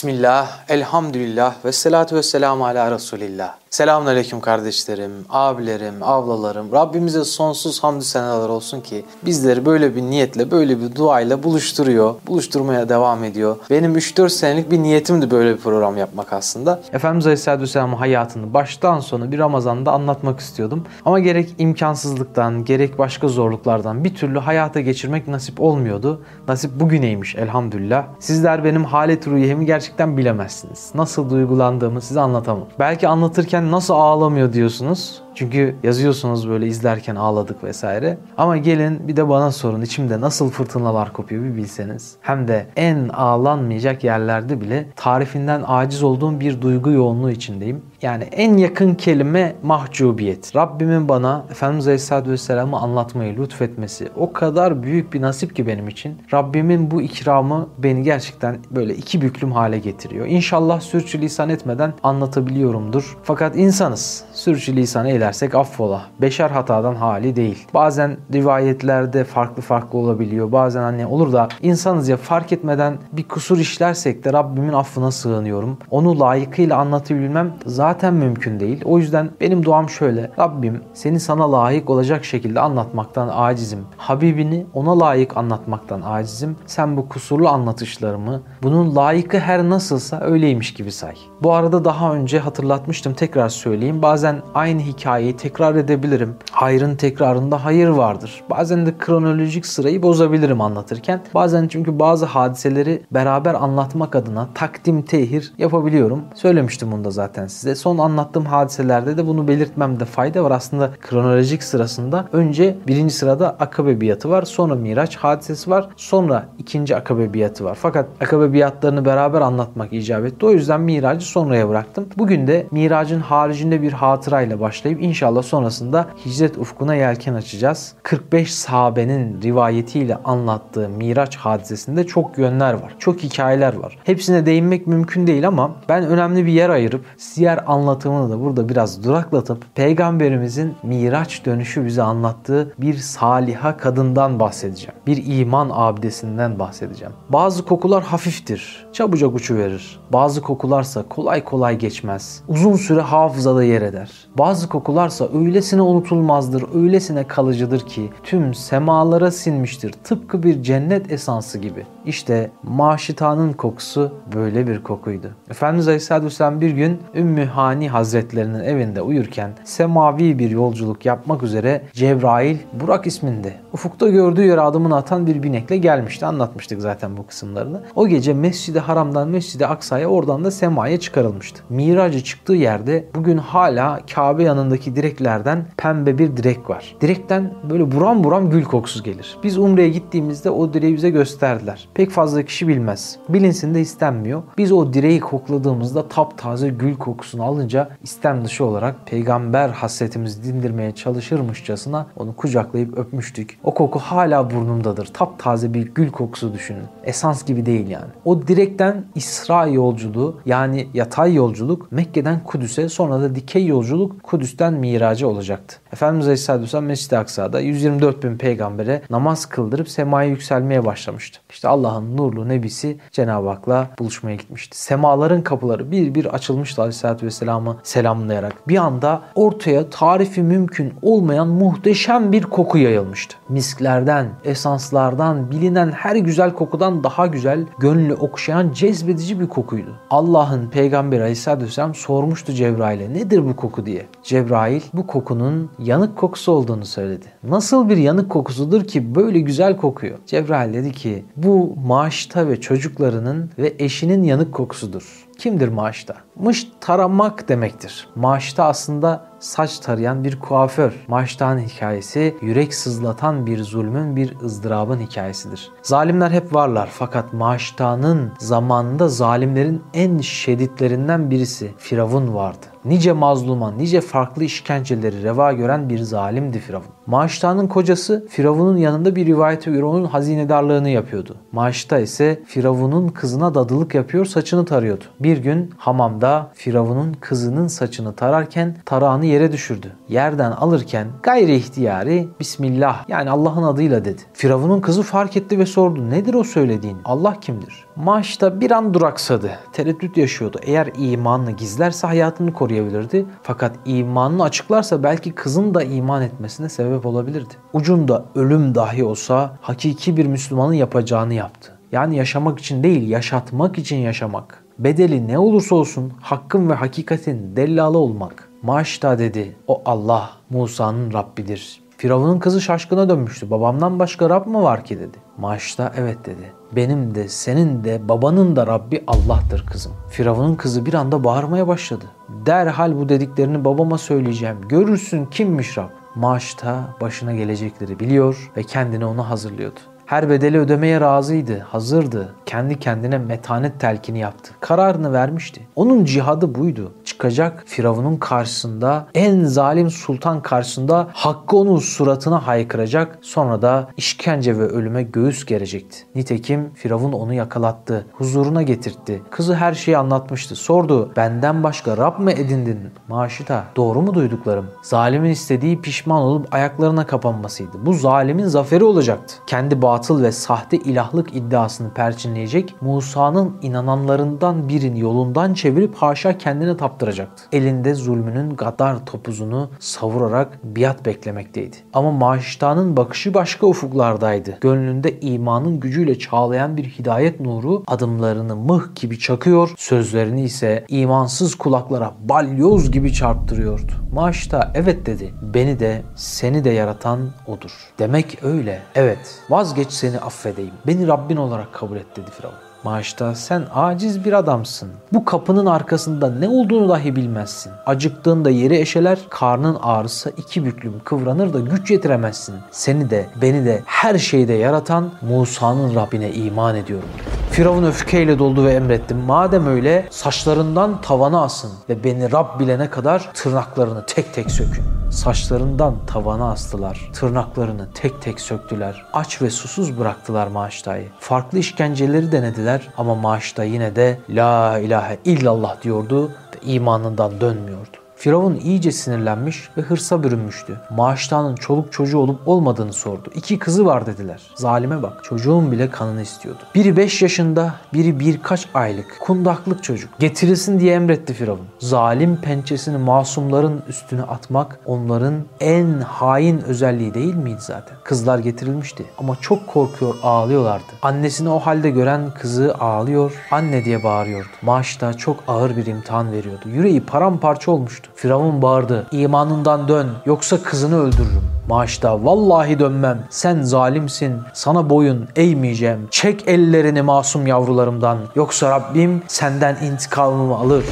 Bismillah, elhamdülillah ve salatu ve selamu ala Resulillah. Selamun aleyküm kardeşlerim, abilerim, ablalarım. Rabbimize sonsuz hamdü senalar olsun ki bizleri böyle bir niyetle, böyle bir duayla buluşturuyor. Buluşturmaya devam ediyor. Benim 3-4 senelik bir niyetimdi böyle bir program yapmak aslında. Efendimiz Aleyhisselatü Vesselam'ın hayatını baştan sona bir Ramazan'da anlatmak istiyordum. Ama gerek imkansızlıktan, gerek başka zorluklardan bir türlü hayata geçirmek nasip olmuyordu. Nasip bugüneymiş elhamdülillah. Sizler benim halet rüyemi gerçekten bilemezsiniz. Nasıl duygulandığımı size anlatamam. Belki anlatırken nasıl ağlamıyor diyorsunuz. Çünkü yazıyorsunuz böyle izlerken ağladık vesaire. Ama gelin bir de bana sorun içimde nasıl fırtınalar kopuyor bir bilseniz. Hem de en ağlanmayacak yerlerde bile tarifinden aciz olduğum bir duygu yoğunluğu içindeyim. Yani en yakın kelime mahcubiyet. Rabbimin bana Efendimiz Aleyhisselatü Vesselam'ı anlatmayı lütfetmesi o kadar büyük bir nasip ki benim için. Rabbimin bu ikramı beni gerçekten böyle iki büklüm hale getiriyor. İnşallah sürçülisan etmeden anlatabiliyorumdur. Fakat insanız. Sürçülisan eylersek affola. Beşer hatadan hali değil. Bazen rivayetlerde farklı farklı olabiliyor. Bazen hani olur da insanız ya fark etmeden bir kusur işlersek de Rabbimin affına sığınıyorum. Onu layıkıyla anlatabilmem zaten mümkün değil. O yüzden benim duam şöyle. Rabbim seni sana layık olacak şekilde anlatmaktan acizim. Habibini ona layık anlatmaktan acizim. Sen bu kusurlu anlatışlarımı bunun layıkı her nasılsa öyleymiş gibi say. Bu arada daha önce hatırlatmıştım tekrar söyleyeyim. Bazen aynı hikayeyi tekrar edebilirim. Hayrın tekrarında hayır vardır. Bazen de kronolojik sırayı bozabilirim anlatırken. Bazen çünkü bazı hadiseleri beraber anlatmak adına takdim tehir yapabiliyorum. Söylemiştim bunu da zaten size. Son anlattığım hadiselerde de bunu belirtmemde fayda var. Aslında kronolojik sırasında önce birinci sırada akabe biatı var. Sonra miraç hadisesi var. Sonra ikinci akabe biatı var. Fakat akabe biatlarını beraber anlatmak icap etti. O yüzden miracı sonraya bıraktım. Bugün de miracın haricinde bir hatırayla başlayıp inşallah sonrasında hicret ufkuna yelken açacağız. 45 sahabenin rivayetiyle anlattığı miraç hadisesinde çok yönler var. Çok hikayeler var. Hepsine değinmek mümkün değil ama ben önemli bir yer ayırıp siyer anlatımını da burada biraz duraklatıp peygamberimizin miraç dönüşü bize anlattığı bir saliha kadından bahsedeceğim. Bir iman abdesinden bahsedeceğim. Bazı kokular hafiftir. Çabucak uçu verir. Bazı kokularsa kolay kolay geçmez. Uzun süre hafızada yer eder. Bazı kokularsa öylesine unutulmazdır, öylesine kalıcıdır ki tüm semalara sinmiştir. Tıpkı bir cennet esansı gibi. İşte maşitanın kokusu böyle bir kokuydu. Efendimiz Aleyhisselatü Vesselam bir gün Ümmü Hani Hazretlerinin evinde uyurken semavi bir yolculuk yapmak üzere Cebrail Burak isminde ufukta gördüğü yere adımını atan bir binekle gelmişti. Anlatmıştık zaten bu kısımlarını. O gece Mescid-i Haram'dan Mescid-i Aksa'ya oradan da semaya çıkarılmıştı. Miracı çıktığı yerde bugün hala Kabe yanındaki direklerden pembe bir direk var. Direkten böyle buram buram gül kokusu gelir. Biz Umre'ye gittiğimizde o direği bize gösterdiler. Pek fazla kişi bilmez. Bilinsin de istenmiyor. Biz o direği kokladığımızda taptaze gül kokusunu alınca istem dışı olarak peygamber hasretimizi dindirmeye çalışırmışçasına onu kucaklayıp öpmüştük. O koku hala burnumdadır. Taptaze bir gül kokusu düşünün. Esans gibi değil yani. O direkten İsra yolculuğu yani yatay yolculuk Mekke'den Kudüs'e sonra da dikey yolculuk Kudüs'ten miraca olacaktı. Efendimiz Aleyhisselatü Vesselam Mescid-i Aksa'da 124 bin peygambere namaz kıldırıp semaya yükselmeye başlamıştı. İşte Allah'ın nurlu nebisi Cenab-ı Hak'la buluşmaya gitmişti. Semaların kapıları bir bir açılmıştı Aleyhisselatü Vesselam'ı selamlayarak. Bir anda ortaya tarifi mümkün olmayan muhteşem bir koku yayılmıştı. Misklerden, esanslardan, bilinen her güzel kokudan daha güzel, gönlü okşayan cezbedici bir kokuydu. Allah'ın peygamberi Aleyhisselatü Vesselam sormuştu Cebrail'e nedir bu koku diye. Cebrail bu kokunun yanık kokusu olduğunu söyledi. Nasıl bir yanık kokusudur ki böyle güzel kokuyor? Cebrail dedi ki bu maaşta ve çocuklarının ve eşinin yanık kokusudur. Kimdir maaşta? Mış taramak demektir. Maaşta aslında saç tarayan bir kuaför. Maaştan hikayesi yürek sızlatan bir zulmün bir ızdırabın hikayesidir. Zalimler hep varlar fakat maaştanın zamanında zalimlerin en şeditlerinden birisi Firavun vardı. Nice mazluma, nice farklı işkenceleri reva gören bir zalimdi Firavun. Maşta'nın kocası Firavun'un yanında bir rivayete göre onun hazinedarlığını yapıyordu. Maşta ise Firavun'un kızına dadılık yapıyor, saçını tarıyordu. Bir gün hamamda Firavun'un kızının saçını tararken tarağını yere düşürdü. Yerden alırken gayri ihtiyari Bismillah yani Allah'ın adıyla dedi. Firavun'un kızı fark etti ve sordu. Nedir o söylediğin? Allah kimdir? Maşta bir an duraksadı. Tereddüt yaşıyordu. Eğer imanını gizlerse hayatını koruyabilirdi. Fakat imanını açıklarsa belki kızın da iman etmesine sebep olabilirdi. Ucunda ölüm dahi olsa hakiki bir Müslümanın yapacağını yaptı. Yani yaşamak için değil, yaşatmak için yaşamak. Bedeli ne olursa olsun hakkın ve hakikatin dellalı olmak. Maşta dedi, o Allah Musa'nın Rabbidir. Firavun'un kızı şaşkına dönmüştü. Babamdan başka Rab mı var ki dedi. Maşta evet dedi. Benim de senin de babanın da Rabbi Allah'tır kızım. Firavun'un kızı bir anda bağırmaya başladı. Derhal bu dediklerini babama söyleyeceğim. Görürsün kimmiş Rab. Maşta başına gelecekleri biliyor ve kendini ona hazırlıyordu. Her bedeli ödemeye razıydı, hazırdı. Kendi kendine metanet telkini yaptı. Kararını vermişti. Onun cihadı buydu. Çıkacak Firavun'un karşısında, en zalim sultan karşısında hakkı onun suratına haykıracak. Sonra da işkence ve ölüme göğüs gerecekti. Nitekim Firavun onu yakalattı. Huzuruna getirtti. Kızı her şeyi anlatmıştı. Sordu, benden başka Rab mı edindin? Maşita, doğru mu duyduklarım? Zalimin istediği pişman olup ayaklarına kapanmasıydı. Bu zalimin zaferi olacaktı. Kendi batıl ve sahte ilahlık iddiasını perçinleyecek, Musa'nın inananlarından birini yolundan çevirip haşa kendine taptıracaktı. Elinde zulmünün gadar topuzunu savurarak biat beklemekteydi. Ama Maşita'nın bakışı başka ufuklardaydı. Gönlünde imanın gücüyle çağlayan bir hidayet nuru adımlarını mıh gibi çakıyor, sözlerini ise imansız kulaklara balyoz gibi çarptırıyordu. Maşita evet dedi. Beni de seni de yaratan odur. Demek öyle. Evet. Vazgeç seni affedeyim. Beni Rabbin olarak kabul et dedi Firavun. Maaşta sen aciz bir adamsın. Bu kapının arkasında ne olduğunu dahi bilmezsin. Acıktığında yeri eşeler, karnın ağrısa iki büklüm kıvranır da güç yetiremezsin. Seni de beni de her şeyde yaratan Musa'nın Rabbine iman ediyorum. Firavun öfkeyle doldu ve emretti. Madem öyle saçlarından tavana asın ve beni Rab bilene kadar tırnaklarını tek tek sökün. Saçlarından tavana astılar. Tırnaklarını tek tek söktüler. Aç ve susuz bıraktılar Maaşta'yı. Farklı işkenceleri denediler ama Maaşta yine de La ilahe illallah diyordu ve imanından dönmüyordu. Firavun iyice sinirlenmiş ve hırsa bürünmüştü. Maaştanın çoluk çocuğu olup olmadığını sordu. İki kızı var dediler. Zalime bak çocuğun bile kanını istiyordu. Biri 5 yaşında, biri birkaç aylık. Kundaklık çocuk. Getirilsin diye emretti Firavun. Zalim pençesini masumların üstüne atmak onların en hain özelliği değil miydi zaten? Kızlar getirilmişti ama çok korkuyor ağlıyorlardı. Annesini o halde gören kızı ağlıyor, anne diye bağırıyordu. Maaşta çok ağır bir imtihan veriyordu. Yüreği paramparça olmuştu. Firavun bağırdı. İmanından dön yoksa kızını öldürürüm. Maaşta vallahi dönmem. Sen zalimsin. Sana boyun eğmeyeceğim. Çek ellerini masum yavrularımdan. Yoksa Rabbim senden intikamımı alır.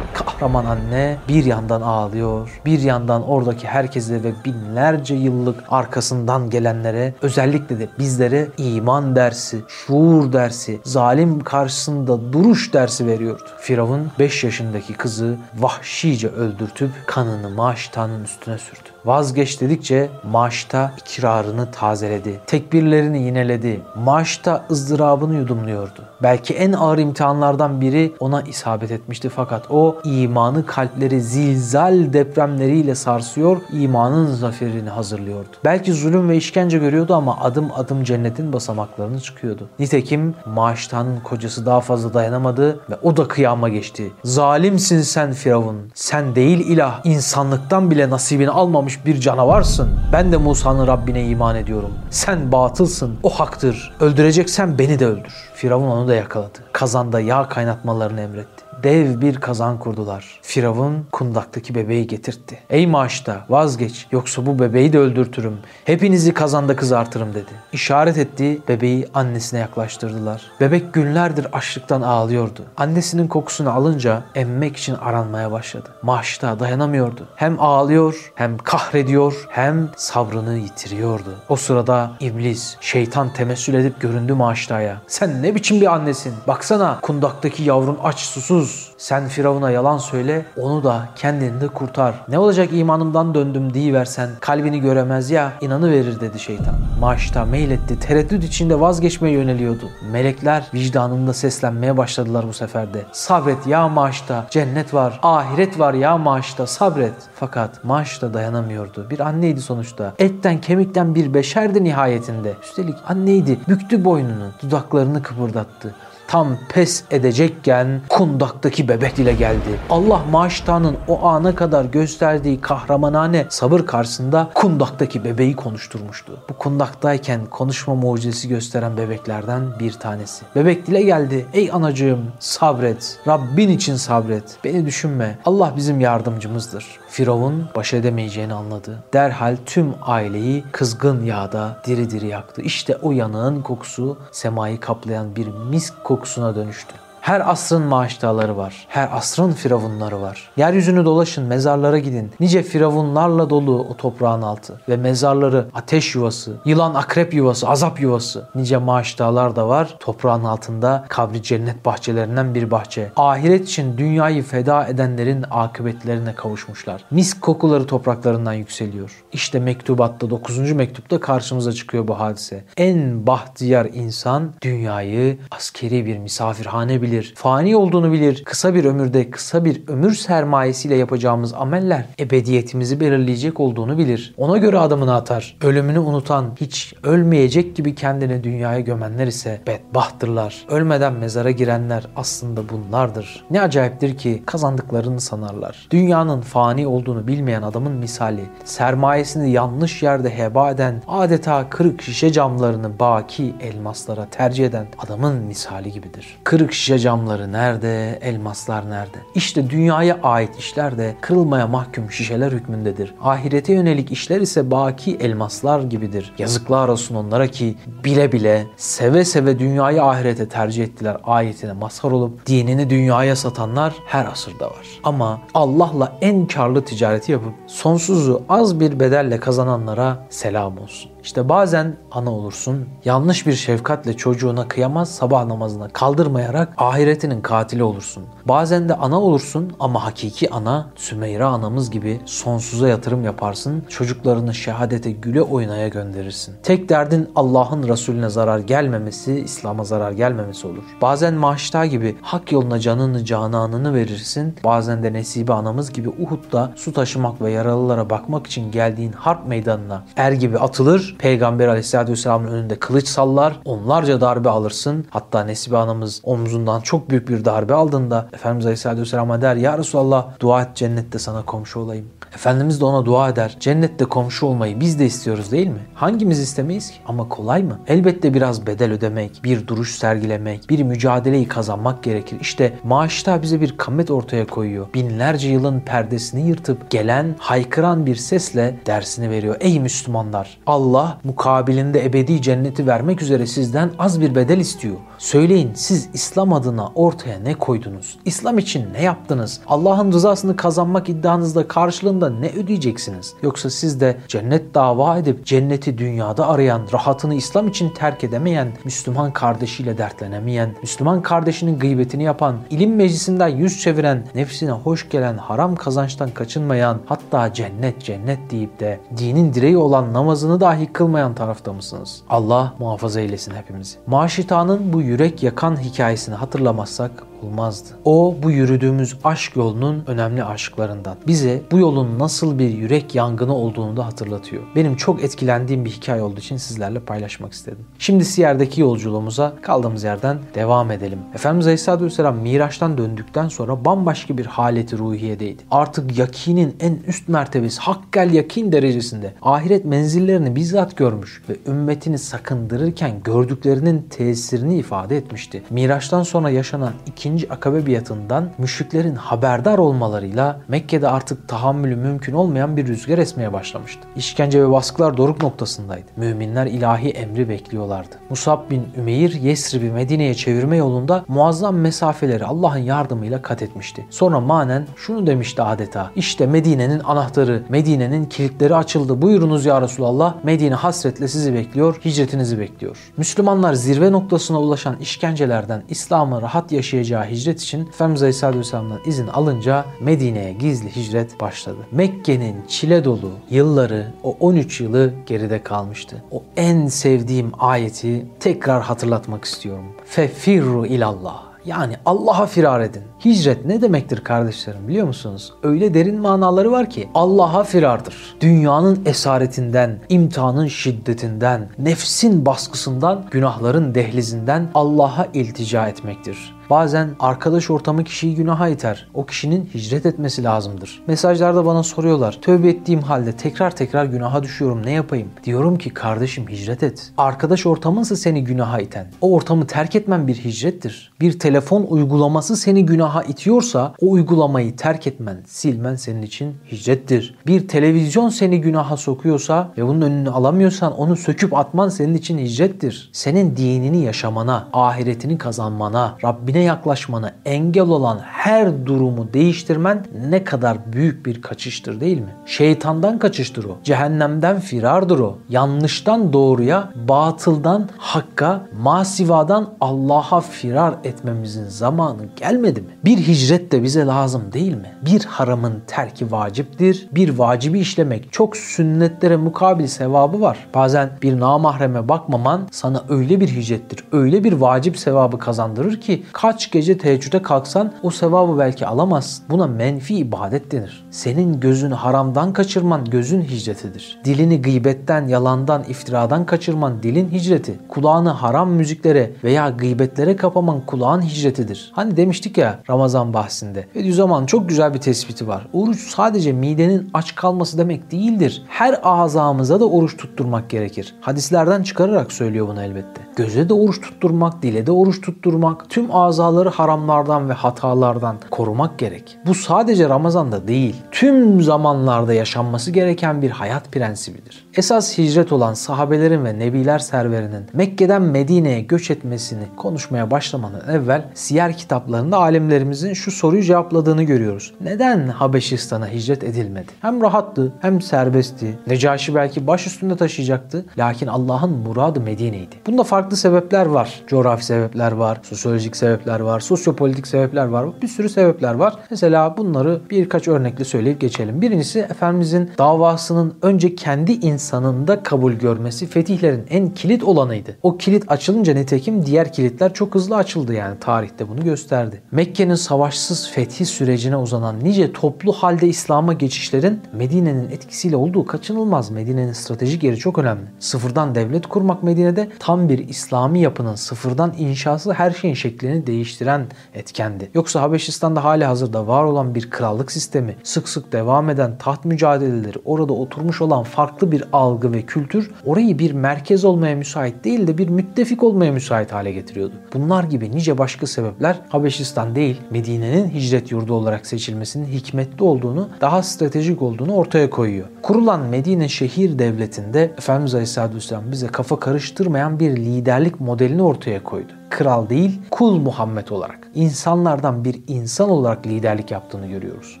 Kahraman anne bir yandan ağlıyor, bir yandan oradaki herkese ve binlerce yıllık arkasından gelenlere özellikle de bizlere iman dersi, şuur dersi, zalim karşısında duruş dersi veriyordu. Firavun 5 yaşındaki kızı vahşice öldürtüp kanını Maşta'nın üstüne sürdü. Vazgeç dedikçe Maşta ikrarını tazeledi. Tekbirlerini yineledi. Maşta ızdırabını yudumluyordu. Belki en ağır imtihanlardan biri ona isabet etmişti fakat o imanı kalpleri zilzal depremleriyle sarsıyor, imanın zaferini hazırlıyordu. Belki zulüm ve işkence görüyordu ama adım adım cennetin basamaklarını çıkıyordu. Nitekim Maşta'nın kocası daha fazla dayanamadı ve o da kıyama geçti. Zalimsin sen Firavun. Sen değil ilah. insanlıktan bile nasibini almamış bir canavarsın. Ben de Musa'nın Rabbine iman ediyorum. Sen batılsın. O haktır. Öldüreceksen beni de öldür. Firavun onu da yakaladı. Kazanda yağ kaynatmalarını emretti dev bir kazan kurdular. Firavun kundaktaki bebeği getirtti. Ey maaşta vazgeç yoksa bu bebeği de öldürtürüm. Hepinizi kazanda kızartırım dedi. İşaret etti bebeği annesine yaklaştırdılar. Bebek günlerdir açlıktan ağlıyordu. Annesinin kokusunu alınca emmek için aranmaya başladı. Maaşta dayanamıyordu. Hem ağlıyor hem kahrediyor hem sabrını yitiriyordu. O sırada iblis şeytan temessül edip göründü maaştaya. Sen ne biçim bir annesin? Baksana kundaktaki yavrun aç susuz sus. Sen Firavun'a yalan söyle, onu da kendini de kurtar. Ne olacak imanımdan döndüm deyiversen, kalbini göremez ya, inanı verir dedi şeytan. Maaşta meyletti, tereddüt içinde vazgeçmeye yöneliyordu. Melekler vicdanında seslenmeye başladılar bu sefer de. Sabret ya maaşta, cennet var, ahiret var ya maaşta, sabret. Fakat maaşta dayanamıyordu. Bir anneydi sonuçta. Etten kemikten bir beşerdi nihayetinde. Üstelik anneydi. Büktü boynunu, dudaklarını kıpırdattı tam pes edecekken kundaktaki bebek ile geldi. Allah maaştanın o ana kadar gösterdiği kahramanane sabır karşısında kundaktaki bebeği konuşturmuştu. Bu kundaktayken konuşma mucizesi gösteren bebeklerden bir tanesi. Bebek dile geldi. Ey anacığım sabret. Rabbin için sabret. Beni düşünme. Allah bizim yardımcımızdır. Firavun baş edemeyeceğini anladı. Derhal tüm aileyi kızgın yağda diri diri yaktı. İşte o yanığın kokusu semayı kaplayan bir misk kokusuna dönüştü. Her asrın maaştaları var. Her asrın firavunları var. Yeryüzünü dolaşın, mezarlara gidin. Nice firavunlarla dolu o toprağın altı. Ve mezarları ateş yuvası, yılan akrep yuvası, azap yuvası. Nice maaştalar da var. Toprağın altında kabri cennet bahçelerinden bir bahçe. Ahiret için dünyayı feda edenlerin akıbetlerine kavuşmuşlar. Misk kokuları topraklarından yükseliyor. İşte mektubatta 9. mektupta karşımıza çıkıyor bu hadise. En bahtiyar insan dünyayı askeri bir misafirhane bilir bilir, fani olduğunu bilir. Kısa bir ömürde kısa bir ömür sermayesiyle yapacağımız ameller ebediyetimizi belirleyecek olduğunu bilir. Ona göre adımını atar. Ölümünü unutan, hiç ölmeyecek gibi kendini dünyaya gömenler ise bedbahtırlar. Ölmeden mezara girenler aslında bunlardır. Ne acayiptir ki kazandıklarını sanarlar. Dünyanın fani olduğunu bilmeyen adamın misali, sermayesini yanlış yerde heba eden, adeta kırık şişe camlarını baki elmaslara tercih eden adamın misali gibidir. Kırık şişe camları nerede, elmaslar nerede? İşte dünyaya ait işler de kırılmaya mahkum şişeler hükmündedir. Ahirete yönelik işler ise baki elmaslar gibidir. Yazıklar olsun onlara ki bile bile seve seve dünyayı ahirete tercih ettiler ayetine mazhar olup dinini dünyaya satanlar her asırda var. Ama Allah'la en karlı ticareti yapıp sonsuzu az bir bedelle kazananlara selam olsun. İşte bazen ana olursun, yanlış bir şefkatle çocuğuna kıyamaz sabah namazına kaldırmayarak ahiretinin katili olursun. Bazen de ana olursun ama hakiki ana Sümeyra anamız gibi sonsuza yatırım yaparsın, çocuklarını şehadete güle oynaya gönderirsin. Tek derdin Allah'ın Resulüne zarar gelmemesi, İslam'a zarar gelmemesi olur. Bazen maaşta gibi hak yoluna canını cananını verirsin, bazen de Nesibe anamız gibi Uhud'da su taşımak ve yaralılara bakmak için geldiğin harp meydanına er gibi atılır, Peygamber aleyhissalatü vesselamın önünde kılıç sallar. Onlarca darbe alırsın. Hatta Nesibe anamız omzundan çok büyük bir darbe aldığında Efendimiz aleyhissalatü vesselam'a der Ya Resulallah dua et cennette sana komşu olayım. Efendimiz de ona dua eder. Cennette komşu olmayı biz de istiyoruz değil mi? Hangimiz istemeyiz ki? Ama kolay mı? Elbette biraz bedel ödemek, bir duruş sergilemek, bir mücadeleyi kazanmak gerekir. İşte maaşta bize bir kamet ortaya koyuyor. Binlerce yılın perdesini yırtıp gelen, haykıran bir sesle dersini veriyor. Ey Müslümanlar! Allah mukabilinde ebedi cenneti vermek üzere sizden az bir bedel istiyor. Söyleyin siz İslam adına ortaya ne koydunuz? İslam için ne yaptınız? Allah'ın rızasını kazanmak iddianızda karşılığında ne ödeyeceksiniz? Yoksa siz de cennet dava edip cenneti dünyada arayan, rahatını İslam için terk edemeyen, Müslüman kardeşiyle dertlenemeyen, Müslüman kardeşinin gıybetini yapan, ilim meclisinden yüz çeviren, nefsine hoş gelen haram kazançtan kaçınmayan, hatta cennet cennet deyip de dinin direği olan namazını dahi kılmayan tarafta mısınız? Allah muhafaza eylesin hepimizi. Maşitanın bu yürek yakan hikayesini hatırlamazsak olmazdı. O bu yürüdüğümüz aşk yolunun önemli aşıklarından. Bize bu yolun nasıl bir yürek yangını olduğunu da hatırlatıyor. Benim çok etkilendiğim bir hikaye olduğu için sizlerle paylaşmak istedim. Şimdi Siyer'deki yolculuğumuza kaldığımız yerden devam edelim. Efendimiz Aleyhisselatü Vesselam Miraç'tan döndükten sonra bambaşka bir haleti ruhiyedeydi. Artık yakinin en üst mertebesi hakkel yakin derecesinde ahiret menzillerini bizzat görmüş ve ümmetini sakındırırken gördüklerinin tesirini ifade etmişti. Miraç'tan sonra yaşanan ikinci ikinci akabe biatından müşriklerin haberdar olmalarıyla Mekke'de artık tahammülü mümkün olmayan bir rüzgar esmeye başlamıştı. İşkence ve baskılar doruk noktasındaydı. Müminler ilahi emri bekliyorlardı. Musab bin Ümeyr Yesrib'i Medine'ye çevirme yolunda muazzam mesafeleri Allah'ın yardımıyla kat etmişti. Sonra manen şunu demişti adeta. İşte Medine'nin anahtarı, Medine'nin kilitleri açıldı. Buyurunuz ya Resulallah. Medine hasretle sizi bekliyor, hicretinizi bekliyor. Müslümanlar zirve noktasına ulaşan işkencelerden İslam'ı rahat yaşayacağı yapacağı hicret için Efendimiz Aleyhisselatü Vesselam'dan izin alınca Medine'ye gizli hicret başladı. Mekke'nin çile dolu yılları, o 13 yılı geride kalmıştı. O en sevdiğim ayeti tekrar hatırlatmak istiyorum. Fefirru ilallah. Yani Allah'a firar edin. Hicret ne demektir kardeşlerim biliyor musunuz? Öyle derin manaları var ki Allah'a firardır. Dünyanın esaretinden, imtihanın şiddetinden, nefsin baskısından, günahların dehlizinden Allah'a iltica etmektir. Bazen arkadaş ortamı kişiyi günaha iter. O kişinin hicret etmesi lazımdır. Mesajlarda bana soruyorlar. Tövbe ettiğim halde tekrar tekrar günaha düşüyorum. Ne yapayım? Diyorum ki kardeşim hicret et. Arkadaş ortamınsa seni günaha iten. O ortamı terk etmen bir hicrettir. Bir telefon uygulaması seni günaha itiyorsa o uygulamayı terk etmen, silmen senin için hicrettir. Bir televizyon seni günaha sokuyorsa ve bunun önünü alamıyorsan onu söküp atman senin için hicrettir. Senin dinini yaşamana, ahiretini kazanmana, Rabbine yaklaşmana engel olan her durumu değiştirmen ne kadar büyük bir kaçıştır değil mi? Şeytandan kaçıştır o. Cehennemden firardır o. Yanlıştan doğruya, batıldan hakka, masivadan Allah'a firar etmemizin zamanı gelmedi mi? Bir hicret de bize lazım değil mi? Bir haramın terki vaciptir. Bir vacibi işlemek çok sünnetlere mukabil sevabı var. Bazen bir namahreme bakmaman sana öyle bir hicrettir, öyle bir vacip sevabı kazandırır ki kaç gece teheccüde kalksan o sevabı belki alamazsın. Buna menfi ibadet denir. Senin gözünü haramdan kaçırman gözün hicretidir. Dilini gıybetten, yalandan, iftiradan kaçırman dilin hicreti. Kulağını haram müziklere veya gıybetlere kapaman kulağın hicretidir. Hani demiştik ya Ramazan bahsinde. Bediüzzaman çok güzel bir tespiti var. Oruç sadece midenin aç kalması demek değildir. Her azamıza da oruç tutturmak gerekir. Hadislerden çıkararak söylüyor bunu elbette. Göze de oruç tutturmak, dile de oruç tutturmak, tüm azaları haramlardan ve hatalardan korumak gerek. Bu sadece Ramazan'da değil, tüm zamanlarda yaşanması gereken bir hayat prensibidir. Esas hicret olan sahabelerin ve nebiler serverinin Mekke'den Medine'ye göç etmesini konuşmaya başlamadan evvel siyer kitaplarında alimlerimizin şu soruyu cevapladığını görüyoruz. Neden Habeşistan'a hicret edilmedi? Hem rahattı hem serbestti. Necaşi belki baş üstünde taşıyacaktı. Lakin Allah'ın muradı Medine'ydi. Bunda farklı sebepler var. Coğrafi sebepler var, sosyolojik sebepler var, sosyopolitik sebepler var. Bir sürü sebepler var. Mesela bunları birkaç örnekle söyleyip geçelim. Birincisi Efendimizin davasının önce kendi insanında kabul görmesi fetihlerin en kilit olanıydı. O kilit açılınca nitekim diğer kilitler çok hızlı açıldı yani tarihte bunu gösterdi. Mekke'nin savaşsız fethi sürecine uzanan nice toplu halde İslam'a geçişlerin Medine'nin etkisiyle olduğu kaçınılmaz. Medine'nin stratejik yeri çok önemli. Sıfırdan devlet kurmak Medine'de tam bir İslami yapının sıfırdan inşası her şeyin şeklini değiştiren etkendi. Yoksa Habeşistan'da hali hazırda var olan bir krallık sistemi, sık sık devam eden taht mücadeleleri, orada oturmuş olan farklı bir algı ve kültür orayı bir merkez olmaya müsait değil de bir müttefik olmaya müsait hale getiriyordu. Bunlar gibi nice başka sebepler Habeşistan değil Medine'nin hicret yurdu olarak seçilmesinin hikmetli olduğunu, daha stratejik olduğunu ortaya koyuyor. Kurulan Medine şehir devletinde Efendimiz Aleyhisselatü Vesselam bize kafa karıştırmayan bir liderlik modelini ortaya koydu kral değil, kul Muhammed olarak, insanlardan bir insan olarak liderlik yaptığını görüyoruz.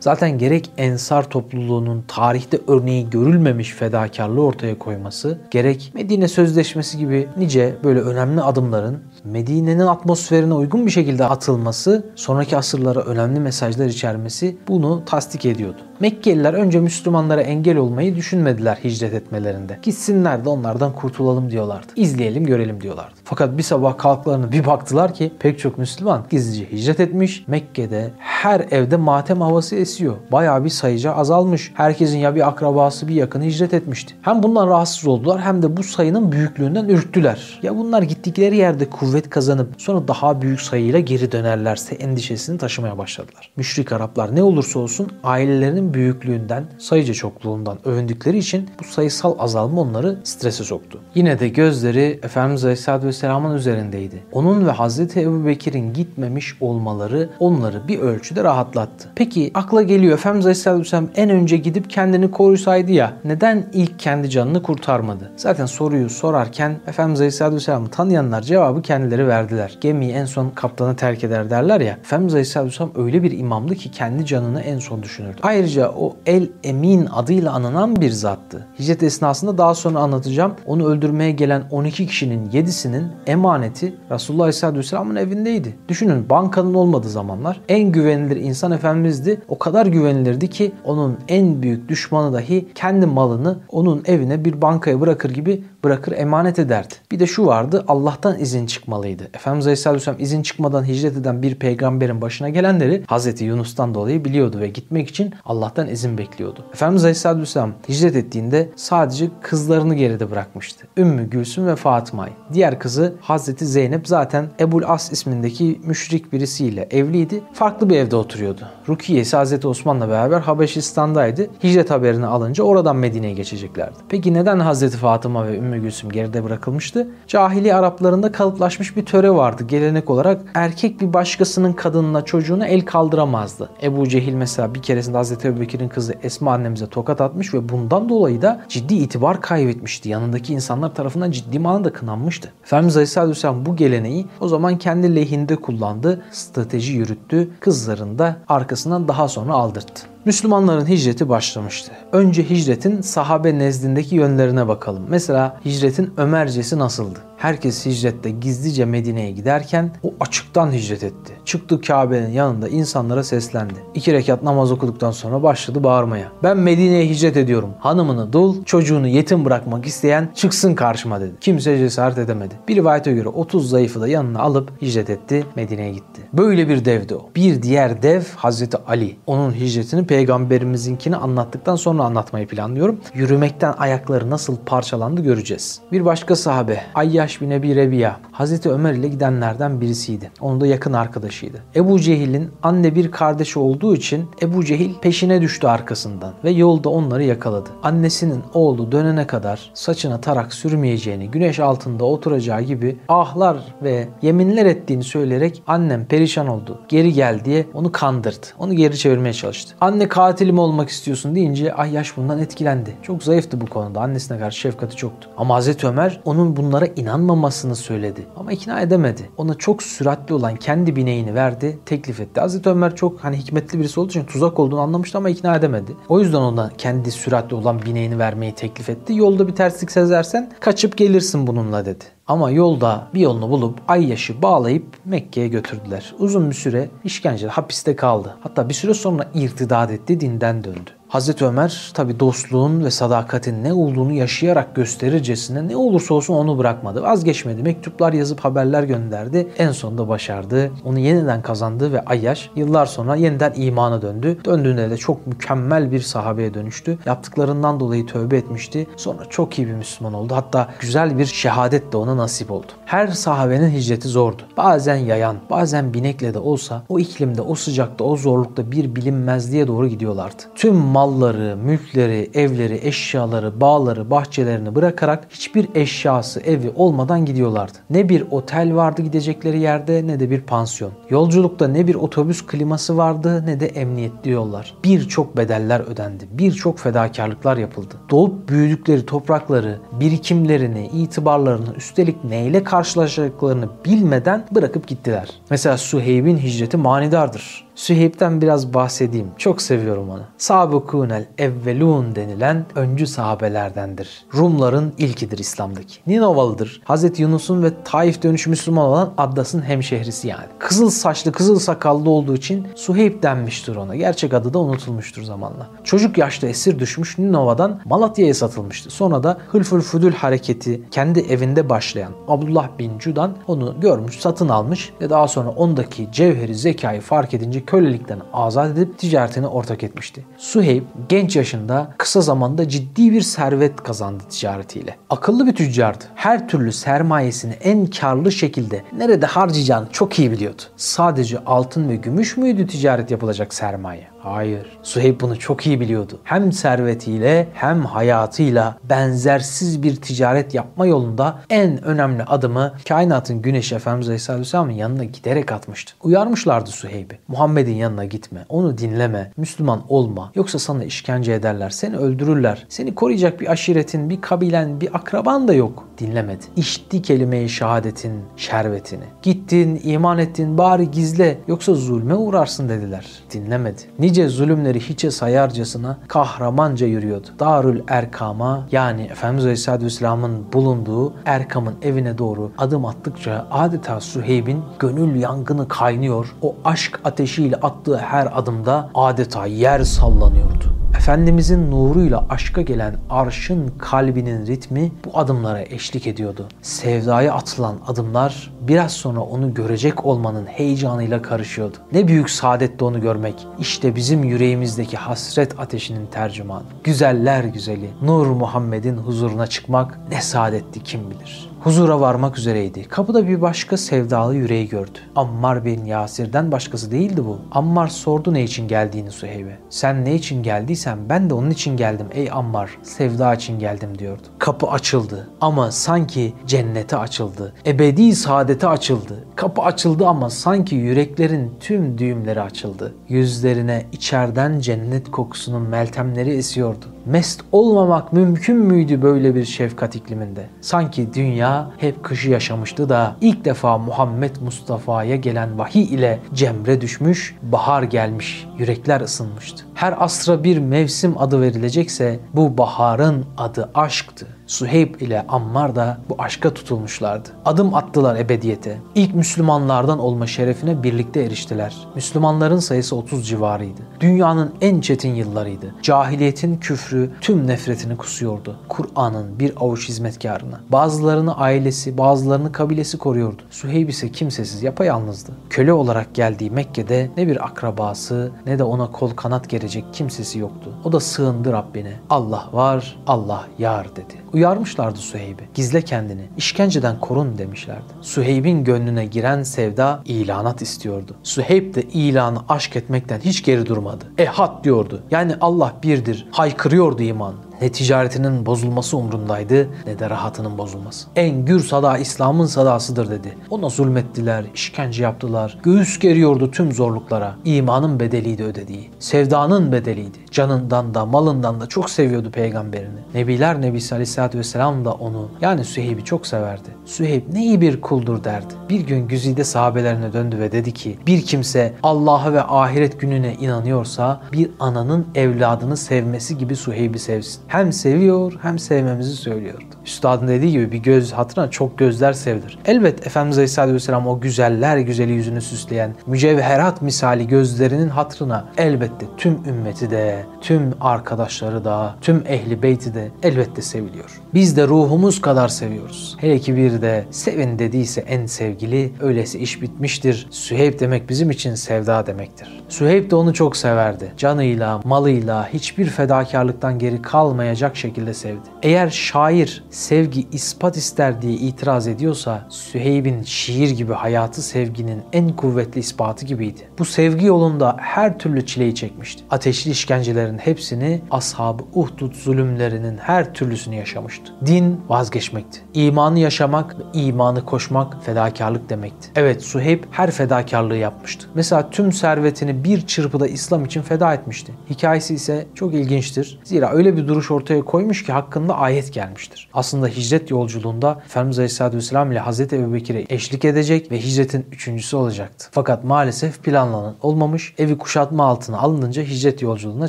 Zaten gerek Ensar topluluğunun tarihte örneği görülmemiş fedakarlığı ortaya koyması, gerek Medine Sözleşmesi gibi nice böyle önemli adımların Medine'nin atmosferine uygun bir şekilde atılması, sonraki asırlara önemli mesajlar içermesi bunu tasdik ediyordu. Mekkeliler önce Müslümanlara engel olmayı düşünmediler hicret etmelerinde. Gitsinler de onlardan kurtulalım diyorlardı. İzleyelim görelim diyorlardı. Fakat bir sabah kalklarını bir baktılar ki pek çok Müslüman gizlice hicret etmiş. Mekke'de her evde matem havası esiyor. Bayağı bir sayıca azalmış. Herkesin ya bir akrabası bir yakını hicret etmişti. Hem bundan rahatsız oldular hem de bu sayının büyüklüğünden ürktüler. Ya bunlar gittikleri yerde kuvvet kazanıp sonra daha büyük sayıyla geri dönerlerse endişesini taşımaya başladılar. Müşrik Araplar ne olursa olsun ailelerinin büyüklüğünden, sayıca çokluğundan övündükleri için bu sayısal azalma onları strese soktu. Yine de gözleri Efendimiz Aleyhisselatü Vesselam'ın üzerindeydi. Onun ve Hazreti Ebu Bekir'in gitmemiş olmaları onları bir ölçüde rahatlattı. Peki akla geliyor Efendimiz Aleyhisselatü Vesselam en önce gidip kendini korusaydı ya neden ilk kendi canını kurtarmadı? Zaten soruyu sorarken Efendimiz Aleyhisselatü Vesselam'ı tanıyanlar cevabı kendileri verdiler. Gemiyi en son kaptanı terk eder derler ya. Efendimiz Aleyhisselatü Vesselam öyle bir imamdı ki kendi canını en son düşünürdü. Ayrıca o El Emin adıyla anılan bir zattı. Hicret esnasında daha sonra anlatacağım. Onu öldürmeye gelen 12 kişinin 7'sinin emaneti Resulullah Aleyhisselatü Vesselam'ın evindeydi. Düşünün bankanın olmadığı zamanlar en güvenilir insan Efendimiz'di. O kadar güvenilirdi ki onun en büyük düşmanı dahi kendi malını onun evine bir bankaya bırakır gibi bırakır emanet ederdi. Bir de şu vardı Allah'tan izin çıkmalıydı. Efendimiz Aleyhisselatü Vesselam izin çıkmadan hicret eden bir peygamberin başına gelenleri Hazreti Yunus'tan dolayı biliyordu ve gitmek için Allah'tan izin bekliyordu. Efendimiz Aleyhisselatü Vesselam hicret ettiğinde sadece kızlarını geride bırakmıştı. Ümmü Gülsüm ve Fatıma'yı. Diğer kızı Hazreti Zeynep zaten Ebul As ismindeki müşrik birisiyle evliydi. Farklı bir evde oturuyordu. Rukiye ise Hazreti Osman'la beraber Habeşistan'daydı. Hicret haberini alınca oradan Medine'ye geçeceklerdi. Peki neden Hazreti Fatıma ve Ümmü Gülsüm geride bırakılmıştı? Cahili Araplarında kalıplaşmış bir töre vardı. Gelenek olarak erkek bir başkasının kadınına çocuğuna el kaldıramazdı. Ebu Cehil mesela bir keresinde Hazreti Ebubekir'in kızı Esma annemize tokat atmış ve bundan dolayı da ciddi itibar kaybetmişti. Yanındaki insanlar tarafından ciddi manada kınanmıştı. Efendimiz Aleyhisselatü Vesselam bu geleneği o zaman kendi lehinde kullandı, strateji yürüttü. Kızlarını da arkasından daha sonra aldırttı. Müslümanların hicreti başlamıştı. Önce hicretin sahabe nezdindeki yönlerine bakalım. Mesela hicretin Ömercesi nasıldı? Herkes hicrette gizlice Medine'ye giderken o açıktan hicret etti. Çıktı Kabe'nin yanında insanlara seslendi. İki rekat namaz okuduktan sonra başladı bağırmaya. Ben Medine'ye hicret ediyorum. Hanımını dul, çocuğunu yetim bırakmak isteyen çıksın karşıma dedi. Kimse cesaret edemedi. Bir rivayete göre 30 zayıfı da yanına alıp hicret etti, Medine'ye gitti. Böyle bir devdi o. Bir diğer dev Hazreti Ali. Onun hicretini peygamberimizinkini anlattıktan sonra anlatmayı planlıyorum. Yürümekten ayakları nasıl parçalandı göreceğiz. Bir başka sahabe Ayyaş bin Ebi Rebiya Hazreti Ömer ile gidenlerden birisiydi. Onun da yakın arkadaşıydı. Ebu Cehil'in anne bir kardeşi olduğu için Ebu Cehil peşine düştü arkasından ve yolda onları yakaladı. Annesinin oğlu dönene kadar saçına tarak sürmeyeceğini, güneş altında oturacağı gibi ahlar ve yeminler ettiğini söyleyerek annem perişan oldu. Geri gel diye onu kandırdı. Onu geri çevirmeye çalıştı. Anne katilim olmak istiyorsun deyince Ayyaş bundan etkilendi. Çok zayıftı bu konuda. Annesine karşı şefkati çoktu. Ama Hazreti Ömer onun bunlara inanmamasını söyledi. Ama ikna edemedi. Ona çok süratli olan kendi bineğini verdi, teklif etti. Hazreti Ömer çok hani hikmetli birisi olduğu için tuzak olduğunu anlamıştı ama ikna edemedi. O yüzden ona kendi süratli olan bineğini vermeyi teklif etti. Yolda bir terslik sezersen kaçıp gelirsin bununla dedi. Ama yolda bir yolunu bulup Ayyaş'ı bağlayıp Mekke'ye götürdüler. Uzun bir süre işkencede hapiste kaldı. Hatta bir süre sonra irtidat etti, dinden döndü. Hazreti Ömer tabi dostluğun ve sadakatin ne olduğunu yaşayarak gösterircesine ne olursa olsun onu bırakmadı. Vazgeçmedi. Mektuplar yazıp haberler gönderdi. En sonunda başardı. Onu yeniden kazandı ve Ayyaş yıllar sonra yeniden imana döndü. Döndüğünde de çok mükemmel bir sahabeye dönüştü. Yaptıklarından dolayı tövbe etmişti. Sonra çok iyi bir Müslüman oldu. Hatta güzel bir şehadet de ona nasip oldu. Her sahabenin hicreti zordu. Bazen yayan, bazen binekle de olsa o iklimde, o sıcakta, o zorlukta bir bilinmezliğe doğru gidiyorlardı. Tüm malları, mülkleri, evleri, eşyaları, bağları, bahçelerini bırakarak hiçbir eşyası, evi olmadan gidiyorlardı. Ne bir otel vardı gidecekleri yerde ne de bir pansiyon. Yolculukta ne bir otobüs kliması vardı ne de emniyetli yollar. Birçok bedeller ödendi. Birçok fedakarlıklar yapıldı. Doğup büyüdükleri toprakları, birikimlerini, itibarlarını üstelik neyle karşılaşacaklarını bilmeden bırakıp gittiler. Mesela Suheyb'in hicreti manidardır. Süheyb'den biraz bahsedeyim. Çok seviyorum onu. Sabukunel evvelun denilen öncü sahabelerdendir. Rumların ilkidir İslam'daki. Ninovalıdır. Hz. Yunus'un ve Taif dönüşü Müslüman olan Addas'ın hemşehrisi yani. Kızıl saçlı, kızıl sakallı olduğu için Suheyb denmiştir ona. Gerçek adı da unutulmuştur zamanla. Çocuk yaşta esir düşmüş Ninova'dan Malatya'ya satılmıştı. Sonra da Hılful Fudül hareketi kendi evinde başlayan Abdullah bin Cudan onu görmüş, satın almış ve daha sonra ondaki cevheri zekayı fark edince kölelikten azat edip ticaretini ortak etmişti. Suheyb genç yaşında kısa zamanda ciddi bir servet kazandı ticaretiyle. Akıllı bir tüccardı. Her türlü sermayesini en karlı şekilde nerede harcayacağını çok iyi biliyordu. Sadece altın ve gümüş müydü ticaret yapılacak sermaye? Hayır. Suheyb bunu çok iyi biliyordu. Hem servetiyle hem hayatıyla benzersiz bir ticaret yapma yolunda en önemli adımı kainatın güneşi Efendimiz Aleyhisselam'ın yanına giderek atmıştı. Uyarmışlardı Suheyb'i. Muhammed'in yanına gitme, onu dinleme, Müslüman olma. Yoksa sana işkence ederler, seni öldürürler. Seni koruyacak bir aşiretin, bir kabilen, bir akraban da yok. Dinlemedi. İşti kelime-i şehadetin şerbetini. Gittin, iman ettin, bari gizle yoksa zulme uğrarsın dediler. Dinlemedi. Nice nice zulümleri hiçe sayarcasına kahramanca yürüyordu. Darül Erkam'a yani Efendimiz Aleyhisselatü Vesselam'ın bulunduğu Erkam'ın evine doğru adım attıkça adeta Süheyb'in gönül yangını kaynıyor. O aşk ateşiyle attığı her adımda adeta yer sallanıyordu. Efendimizin nuruyla aşka gelen arşın kalbinin ritmi bu adımlara eşlik ediyordu. Sevdaya atılan adımlar biraz sonra onu görecek olmanın heyecanıyla karışıyordu. Ne büyük saadetti onu görmek. İşte bizim yüreğimizdeki hasret ateşinin tercümanı. Güzeller güzeli Nur Muhammed'in huzuruna çıkmak ne saadetti kim bilir huzura varmak üzereydi. Kapıda bir başka sevdalı yüreği gördü. Ammar bin Yasir'den başkası değildi bu. Ammar sordu ne için geldiğini Suheyb'e. Sen ne için geldiysen ben de onun için geldim ey Ammar. Sevda için geldim diyordu. Kapı açıldı ama sanki cennete açıldı. Ebedi saadete açıldı. Kapı açıldı ama sanki yüreklerin tüm düğümleri açıldı. Yüzlerine içerden cennet kokusunun meltemleri esiyordu. Mest olmamak mümkün müydü böyle bir şefkat ikliminde? Sanki dünya hep kışı yaşamıştı da ilk defa Muhammed Mustafa'ya gelen vahiy ile cemre düşmüş, bahar gelmiş, yürekler ısınmıştı. Her asra bir mevsim adı verilecekse bu baharın adı aşktı. Suheyb ile Ammar da bu aşka tutulmuşlardı. Adım attılar ebediyete. İlk Müslümanlardan olma şerefine birlikte eriştiler. Müslümanların sayısı 30 civarıydı. Dünyanın en çetin yıllarıydı. Cahiliyetin küfrü tüm nefretini kusuyordu. Kur'an'ın bir avuç hizmetkarına. Bazılarını ailesi, bazılarını kabilesi koruyordu. Suheyb ise kimsesiz, yapayalnızdı. Köle olarak geldiği Mekke'de ne bir akrabası ne de ona kol kanat gelecek kimsesi yoktu. O da sığındı Rabbine. Allah var, Allah yar dedi. Uyarmışlardı Süheyb'i. Gizle kendini, işkenceden korun demişlerdi. Süheyb'in gönlüne giren sevda ilanat istiyordu. Süheyb de ilanı aşk etmekten hiç geri durmadı. Ehad diyordu. Yani Allah birdir. Haykırıyordu iman. Ne ticaretinin bozulması umrundaydı ne de rahatının bozulması. En gür sada İslam'ın sadasıdır dedi. Ona zulmettiler, işkence yaptılar. Göğüs geriyordu tüm zorluklara. İmanın bedeliydi ödediği. Sevdanın bedeliydi. Canından da malından da çok seviyordu peygamberini. Nebiler Nebisi Aleyhisselatü Vesselam da onu yani Süheyb'i çok severdi. Süheyb ne iyi bir kuldur derdi. Bir gün Güzide sahabelerine döndü ve dedi ki bir kimse Allah'a ve ahiret gününe inanıyorsa bir ananın evladını sevmesi gibi Süheyb'i sevsin hem seviyor hem sevmemizi söylüyordu. Üstadın dediği gibi bir göz hatırına çok gözler sevilir. Elbet Efendimiz Aleyhisselatü Vesselam o güzeller güzeli yüzünü süsleyen mücevherat misali gözlerinin hatırına elbette tüm ümmeti de, tüm arkadaşları da, tüm ehli beyti de elbette seviliyor. Biz de ruhumuz kadar seviyoruz. Hele ki bir de sevin dediyse en sevgili, öylesi iş bitmiştir. Süheyb demek bizim için sevda demektir. Süheyb de onu çok severdi. Canıyla, malıyla, hiçbir fedakarlıktan geri kalmayacak şekilde sevdi. Eğer şair sevgi ispat ister diye itiraz ediyorsa Süheyb'in şiir gibi hayatı sevginin en kuvvetli ispatı gibiydi. Bu sevgi yolunda her türlü çileyi çekmişti. Ateşli işkencelerin hepsini ashab-ı Uhdud zulümlerinin her türlüsünü yaşamıştı. Din vazgeçmekti. İmanı yaşamak ve imanı koşmak fedakarlık demekti. Evet Süheyb her fedakarlığı yapmıştı. Mesela tüm servetini bir çırpıda İslam için feda etmişti. Hikayesi ise çok ilginçtir. Zira öyle bir duruş ortaya koymuş ki hakkında ayet gelmiştir. Aslında hicret yolculuğunda Efendimiz Aleyhisselatü Vesselam ile Hazreti Ebu Bekir'e eşlik edecek ve hicretin üçüncüsü olacaktı. Fakat maalesef planlanan olmamış, evi kuşatma altına alınınca hicret yolculuğuna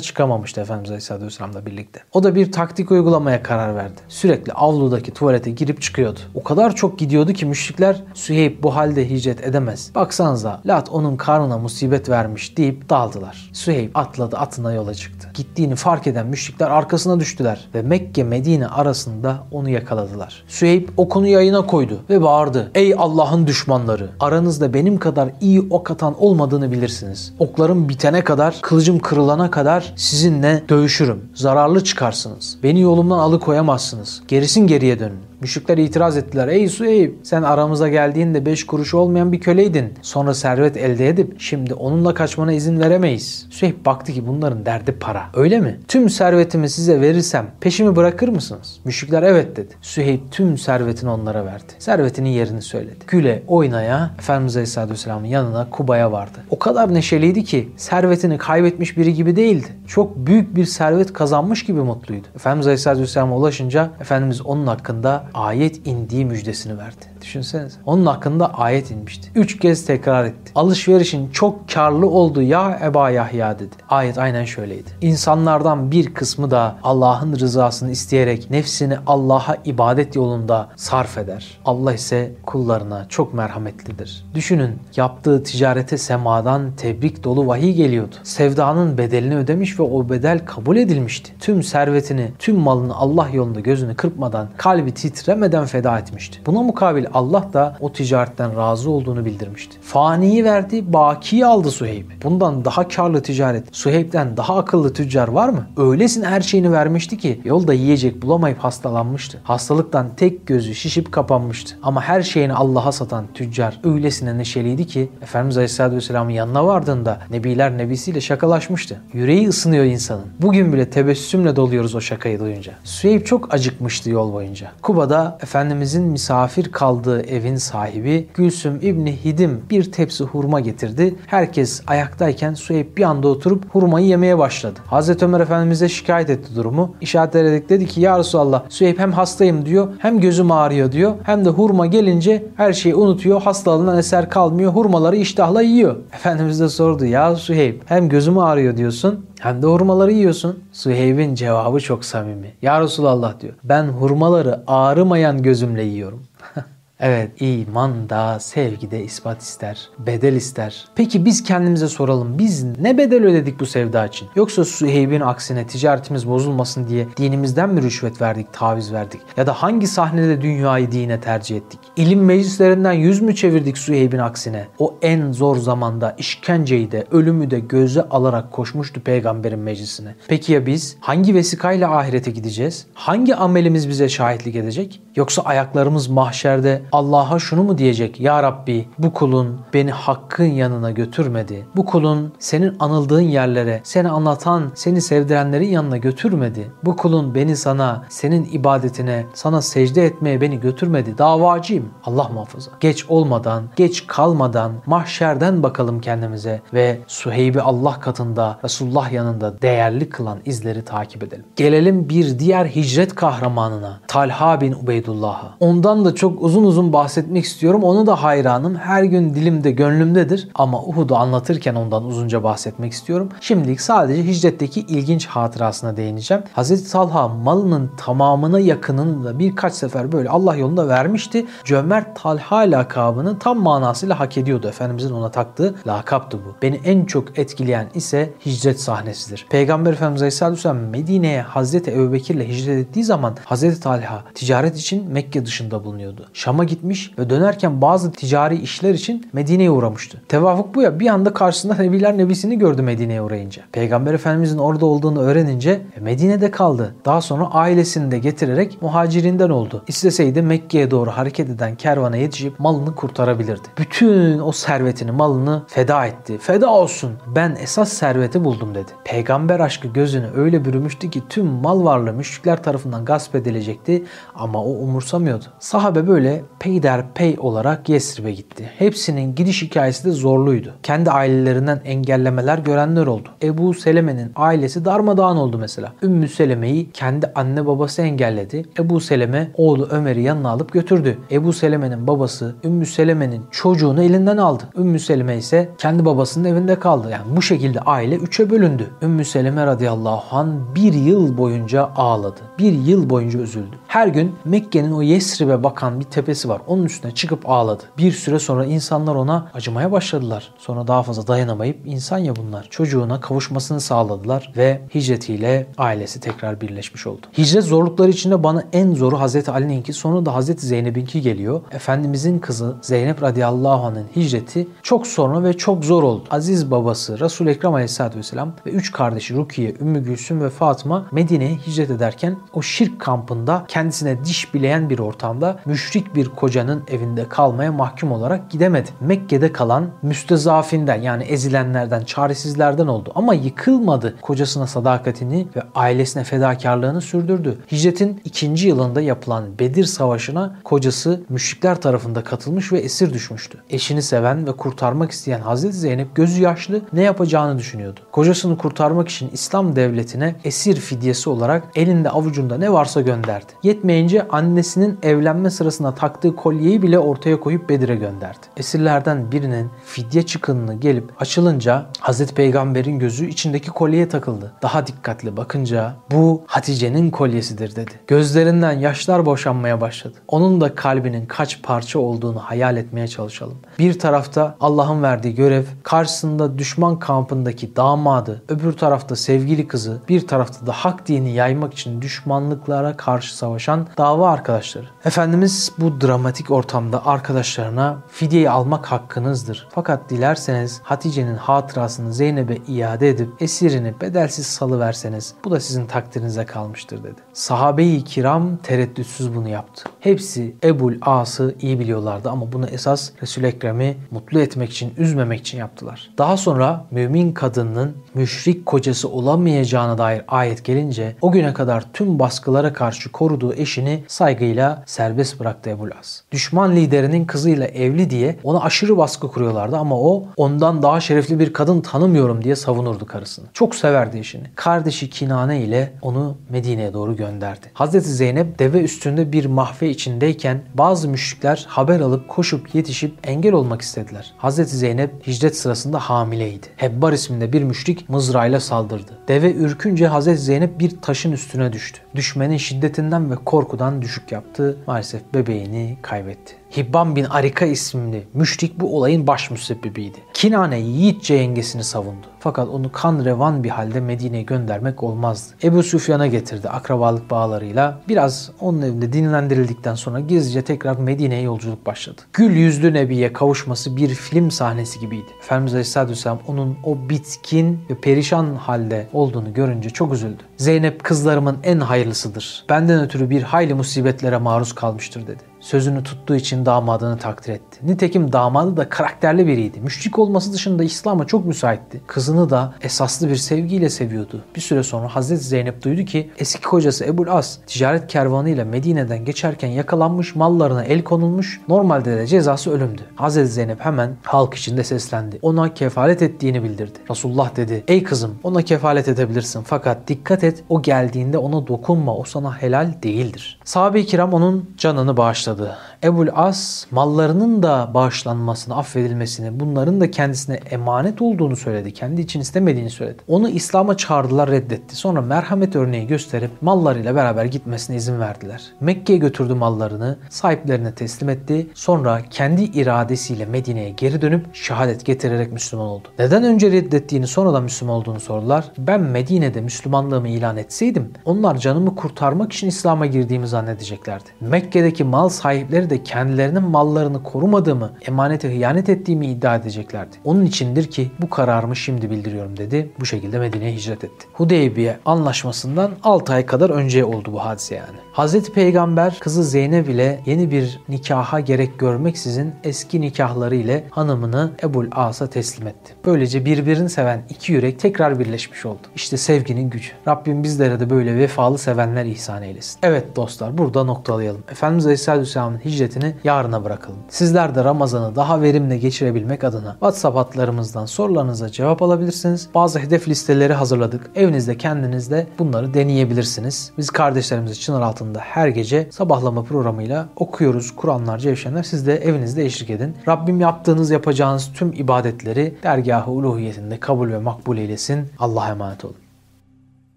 çıkamamıştı Efendimiz Aleyhisselatü Vesselam'la birlikte. O da bir taktik uygulamaya karar verdi. Sürekli avludaki tuvalete girip çıkıyordu. O kadar çok gidiyordu ki müşrikler Süheyb bu halde hicret edemez. Baksanıza Lat onun karnına musibet vermiş deyip daldılar. Süheyb atladı atına yola çıktı. Gittiğini fark eden müşrikler arkasına düştüler ve Mekke Medine arasında onu yakaladılar. Süheyb okunu yayına koydu ve bağırdı. Ey Allah'ın düşmanları! Aranızda benim kadar iyi ok atan olmadığını bilirsiniz. Oklarım bitene kadar, kılıcım kırılana kadar sizinle dövüşürüm. Zararlı çıkarsınız. Beni yolumdan alıkoyamazsınız. Gerisin geriye dönün. Müşrikler itiraz ettiler. Ey Süheyb sen aramıza geldiğinde beş kuruş olmayan bir köleydin. Sonra servet elde edip şimdi onunla kaçmana izin veremeyiz. Süheyb baktı ki bunların derdi para. Öyle mi? Tüm servetimi size verirsem peşimi bırakır mısınız? Müşrikler evet dedi. Süheyb tüm servetini onlara verdi. Servetinin yerini söyledi. Güle oynaya Efendimiz Aleyhisselatü Vesselam'ın yanına Kuba'ya vardı. O kadar neşeliydi ki servetini kaybetmiş biri gibi değildi. Çok büyük bir servet kazanmış gibi mutluydu. Efendimiz Aleyhisselatü Vesselam'a ulaşınca Efendimiz onun hakkında ayet indiği müjdesini verdi. Düşünsenize. Onun hakkında ayet inmişti. Üç kez tekrar etti. Alışverişin çok karlı oldu ya Eba Yahya dedi. Ayet aynen şöyleydi. İnsanlardan bir kısmı da Allah'ın rızasını isteyerek nefsini Allah'a ibadet yolunda sarf eder. Allah ise kullarına çok merhametlidir. Düşünün yaptığı ticarete semadan tebrik dolu vahiy geliyordu. Sevdanın bedelini ödemiş ve o bedel kabul edilmişti. Tüm servetini, tüm malını Allah yolunda gözünü kırpmadan, kalbi titremeden feda etmişti. Buna mukabil Allah da o ticaretten razı olduğunu bildirmişti. Faniyi verdi, bakiyi aldı Suheyb. Bundan daha karlı ticaret, Suheyb'den daha akıllı tüccar var mı? Öylesin her şeyini vermişti ki yolda yiyecek bulamayıp hastalanmıştı. Hastalıktan tek gözü şişip kapanmıştı. Ama her şeyini Allah'a satan tüccar öylesine neşeliydi ki Efendimiz Aleyhisselatü Vesselam'ın yanına vardığında Nebiler Nebisiyle şakalaşmıştı. Yüreği ısınıyor insanın. Bugün bile tebessümle doluyoruz o şakayı duyunca. Süheyb çok acıkmıştı yol boyunca. Kuba'da Efendimizin misafir kaldığı evin sahibi Gülsüm İbni Hidim bir tepsi hurma getirdi. Herkes ayaktayken Süheyb bir anda oturup hurmayı yemeye başladı. Hazreti Ömer Efendimiz'e şikayet etti durumu. İşaret ederek dedi ki ya Resulallah Süheyb hem hastayım diyor hem gözüm ağrıyor diyor hem de hurma gelince her şeyi unutuyor hastalığından eser kalmıyor hurmaları iştahla yiyor. Efendimiz de sordu ya Süheyb hem gözüm ağrıyor diyorsun hem de hurmaları yiyorsun. Süheyb'in cevabı çok samimi. Ya Resulallah diyor ben hurmaları ağrımayan gözümle yiyorum. Evet iman da sevgi de ispat ister. Bedel ister. Peki biz kendimize soralım. Biz ne bedel ödedik bu sevda için? Yoksa Süheyb'in aksine ticaretimiz bozulmasın diye dinimizden mi rüşvet verdik, taviz verdik? Ya da hangi sahnede dünyayı dine tercih ettik? İlim meclislerinden yüz mü çevirdik Süheyb'in aksine? O en zor zamanda işkenceyi de ölümü de göze alarak koşmuştu peygamberin meclisine. Peki ya biz? Hangi vesikayla ahirete gideceğiz? Hangi amelimiz bize şahitlik edecek? Yoksa ayaklarımız mahşerde Allah'a şunu mu diyecek? Ya Rabbi bu kulun beni hakkın yanına götürmedi. Bu kulun senin anıldığın yerlere, seni anlatan, seni sevdirenlerin yanına götürmedi. Bu kulun beni sana, senin ibadetine, sana secde etmeye beni götürmedi. Davacıyım. Allah muhafaza. Geç olmadan, geç kalmadan mahşerden bakalım kendimize ve Suheyb'i Allah katında, Resulullah yanında değerli kılan izleri takip edelim. Gelelim bir diğer hicret kahramanına. Talha bin Ubeydullah'a. Ondan da çok uzun uzun uzun bahsetmek istiyorum. Onu da hayranım. Her gün dilimde, gönlümdedir. Ama Uhud'u anlatırken ondan uzunca bahsetmek istiyorum. Şimdilik sadece hicretteki ilginç hatırasına değineceğim. Hazreti Talha malının tamamına yakınını da birkaç sefer böyle Allah yolunda vermişti. Cömert Talha lakabını tam manasıyla hak ediyordu. Efendimizin ona taktığı lakaptı bu. Beni en çok etkileyen ise hicret sahnesidir. Peygamber Efendimiz Aleyhisselatü Vesselam Medine'ye Hazreti Ebubekir ile hicret ettiği zaman Hazreti Talha ticaret için Mekke dışında bulunuyordu. Şam'a gitmiş ve dönerken bazı ticari işler için Medine'ye uğramıştı. Tevafuk bu ya bir anda karşısında Nebiler Nebisi'ni gördü Medine'ye uğrayınca. Peygamber Efendimizin orada olduğunu öğrenince e, Medine'de kaldı. Daha sonra ailesini de getirerek muhacirinden oldu. İsteseydi Mekke'ye doğru hareket eden kervana yetişip malını kurtarabilirdi. Bütün o servetini, malını feda etti. Feda olsun ben esas serveti buldum dedi. Peygamber aşkı gözünü öyle bürümüştü ki tüm mal varlığı müşrikler tarafından gasp edilecekti ama o umursamıyordu. Sahabe böyle peyderpey olarak Yesrib'e gitti. Hepsinin gidiş hikayesi de zorluydu. Kendi ailelerinden engellemeler görenler oldu. Ebu Seleme'nin ailesi darmadağın oldu mesela. Ümmü Seleme'yi kendi anne babası engelledi. Ebu Seleme oğlu Ömer'i yanına alıp götürdü. Ebu Seleme'nin babası Ümmü Seleme'nin çocuğunu elinden aldı. Ümmü Seleme ise kendi babasının evinde kaldı. Yani bu şekilde aile üçe bölündü. Ümmü Seleme radıyallahu an bir yıl boyunca ağladı. Bir yıl boyunca üzüldü. Her gün Mekke'nin o Yesrib'e bakan bir tepesi var. Onun üstüne çıkıp ağladı. Bir süre sonra insanlar ona acımaya başladılar. Sonra daha fazla dayanamayıp insan ya bunlar. Çocuğuna kavuşmasını sağladılar ve hicretiyle ailesi tekrar birleşmiş oldu. Hicret zorlukları içinde bana en zoru Hazreti Ali'ninki sonra da Hazreti Zeynep'inki geliyor. Efendimizin kızı Zeynep radıyallahu anh'ın hicreti çok sonra ve çok zor oldu. Aziz babası Resul-i Ekrem aleyhissalatü vesselam ve üç kardeşi Rukiye, Ümmü Gülsüm ve Fatıma Medine'ye hicret ederken o şirk kampında kendisine diş bileyen bir ortamda müşrik bir kocanın evinde kalmaya mahkum olarak gidemedi. Mekke'de kalan müstezafinden yani ezilenlerden, çaresizlerden oldu. Ama yıkılmadı. Kocasına sadakatini ve ailesine fedakarlığını sürdürdü. Hicretin ikinci yılında yapılan Bedir Savaşı'na kocası müşrikler tarafında katılmış ve esir düşmüştü. Eşini seven ve kurtarmak isteyen Hazreti Zeynep gözü yaşlı ne yapacağını düşünüyordu. Kocasını kurtarmak için İslam devletine esir fidyesi olarak elinde avucunda ne varsa gönderdi. Yetmeyince annesinin evlenme sırasında taktığı taktığı kolyeyi bile ortaya koyup Bedir'e gönderdi. Esirlerden birinin fidye çıkınını gelip açılınca Hazreti Peygamber'in gözü içindeki kolyeye takıldı. Daha dikkatli bakınca bu Hatice'nin kolyesidir dedi. Gözlerinden yaşlar boşanmaya başladı. Onun da kalbinin kaç parça olduğunu hayal etmeye çalışalım. Bir tarafta Allah'ın verdiği görev, karşısında düşman kampındaki damadı, öbür tarafta sevgili kızı, bir tarafta da hak dini yaymak için düşmanlıklara karşı savaşan dava arkadaşları. Efendimiz bu dramatik ortamda arkadaşlarına fidyeyi almak hakkınızdır. Fakat dilerseniz Hatice'nin hatırasını Zeynep'e iade edip esirini bedelsiz salıverseniz bu da sizin takdirinize kalmıştır dedi. Sahabe-i kiram tereddütsüz bunu yaptı. Hepsi Ebul As'ı iyi biliyorlardı ama bunu esas Resul-i Ekrem'i mutlu etmek için, üzmemek için yaptılar. Daha sonra mümin kadının müşrik kocası olamayacağına dair ayet gelince o güne kadar tüm baskılara karşı koruduğu eşini saygıyla serbest bıraktı Ebul As. Düşman liderinin kızıyla evli diye ona aşırı baskı kuruyorlardı ama o ondan daha şerefli bir kadın tanımıyorum diye savunurdu karısını. Çok severdi eşini. Kardeşi Kinane ile onu Medine'ye doğru gönderdi. Hazreti Zeynep deve üstünde bir mahve içindeyken bazı müşrikler haber alıp koşup yetişip engel olmak istediler. Hazreti Zeynep hicret sırasında hamileydi. Hebbar isminde bir müşrik mızrağıyla saldırdı. Deve ürkünce Hazreti Zeynep bir taşın üstüne düştü. Düşmenin şiddetinden ve korkudan düşük yaptı. Maalesef bebeğini kaybetti. Hibban bin Arika isimli müşrik bu olayın baş müsebbibiydi. Kinane yiğitçe yengesini savundu. Fakat onu kan revan bir halde Medine'ye göndermek olmazdı. Ebu Süfyan'a getirdi akrabalık bağlarıyla. Biraz onun evinde dinlendirildikten sonra gizlice tekrar Medine'ye yolculuk başladı. Gül yüzlü Nebi'ye kavuşması bir film sahnesi gibiydi. Efendimiz Aleyhisselatü Vesselam onun o bitkin ve perişan halde olduğunu görünce çok üzüldü. Zeynep kızlarımın en hayırlısıdır. Benden ötürü bir hayli musibetlere maruz kalmıştır dedi sözünü tuttuğu için damadını takdir etti. Nitekim damadı da karakterli biriydi. Müşrik olması dışında İslam'a çok müsaitti. Kızını da esaslı bir sevgiyle seviyordu. Bir süre sonra Hazreti Zeynep duydu ki eski kocası Ebul As ticaret kervanıyla Medine'den geçerken yakalanmış mallarına el konulmuş. Normalde de cezası ölümdü. Hazreti Zeynep hemen halk içinde seslendi. Ona kefalet ettiğini bildirdi. Resulullah dedi ey kızım ona kefalet edebilirsin fakat dikkat et o geldiğinde ona dokunma o sana helal değildir. Sahabe-i kiram onun canını bağışladı. Ebul As mallarının da bağışlanmasını, affedilmesini, bunların da kendisine emanet olduğunu söyledi. Kendi için istemediğini söyledi. Onu İslam'a çağırdılar, reddetti. Sonra merhamet örneği gösterip mallarıyla beraber gitmesine izin verdiler. Mekke'ye götürdü mallarını, sahiplerine teslim etti. Sonra kendi iradesiyle Medine'ye geri dönüp şehadet getirerek Müslüman oldu. Neden önce reddettiğini sonradan Müslüman olduğunu sordular. Ben Medine'de Müslümanlığımı ilan etseydim onlar canımı kurtarmak için İslam'a girdiğimi zannedeceklerdi. Mekke'deki mal sahipleri de kendilerinin mallarını korumadığımı, emanete hıyanet ettiğimi iddia edeceklerdi. Onun içindir ki bu kararımı şimdi bildiriyorum dedi. Bu şekilde Medine'ye hicret etti. Hudeybiye anlaşmasından 6 ay kadar önce oldu bu hadise yani. Hazreti Peygamber kızı Zeynep ile yeni bir nikaha gerek görmeksizin eski nikahları ile hanımını Ebul As'a teslim etti. Böylece birbirini seven iki yürek tekrar birleşmiş oldu. İşte sevginin gücü. Rabbim bizlere de böyle vefalı sevenler ihsan eylesin. Evet dostlar burada noktalayalım. Efendimiz Aleyhisselatü Vesselam'ın hicretini yarına bırakalım. Sizler de Ramazan'ı daha verimli geçirebilmek adına WhatsApp hatlarımızdan sorularınıza cevap alabilirsiniz. Bazı hedef listeleri hazırladık. Evinizde kendinizde bunları deneyebilirsiniz. Biz kardeşlerimiz Çınar altında her gece sabahlama programıyla okuyoruz Kur'anlar, Cevşenler. Siz de evinizde eşlik edin. Rabbim yaptığınız, yapacağınız tüm ibadetleri dergahı uluhiyetinde kabul ve makbul eylesin. Allah'a emanet olun.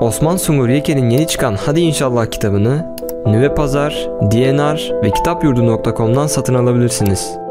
Osman Sungur Yeke'nin yeni çıkan Hadi İnşallah kitabını Nüve Pazar, DNR ve kitapyurdu.com'dan satın alabilirsiniz.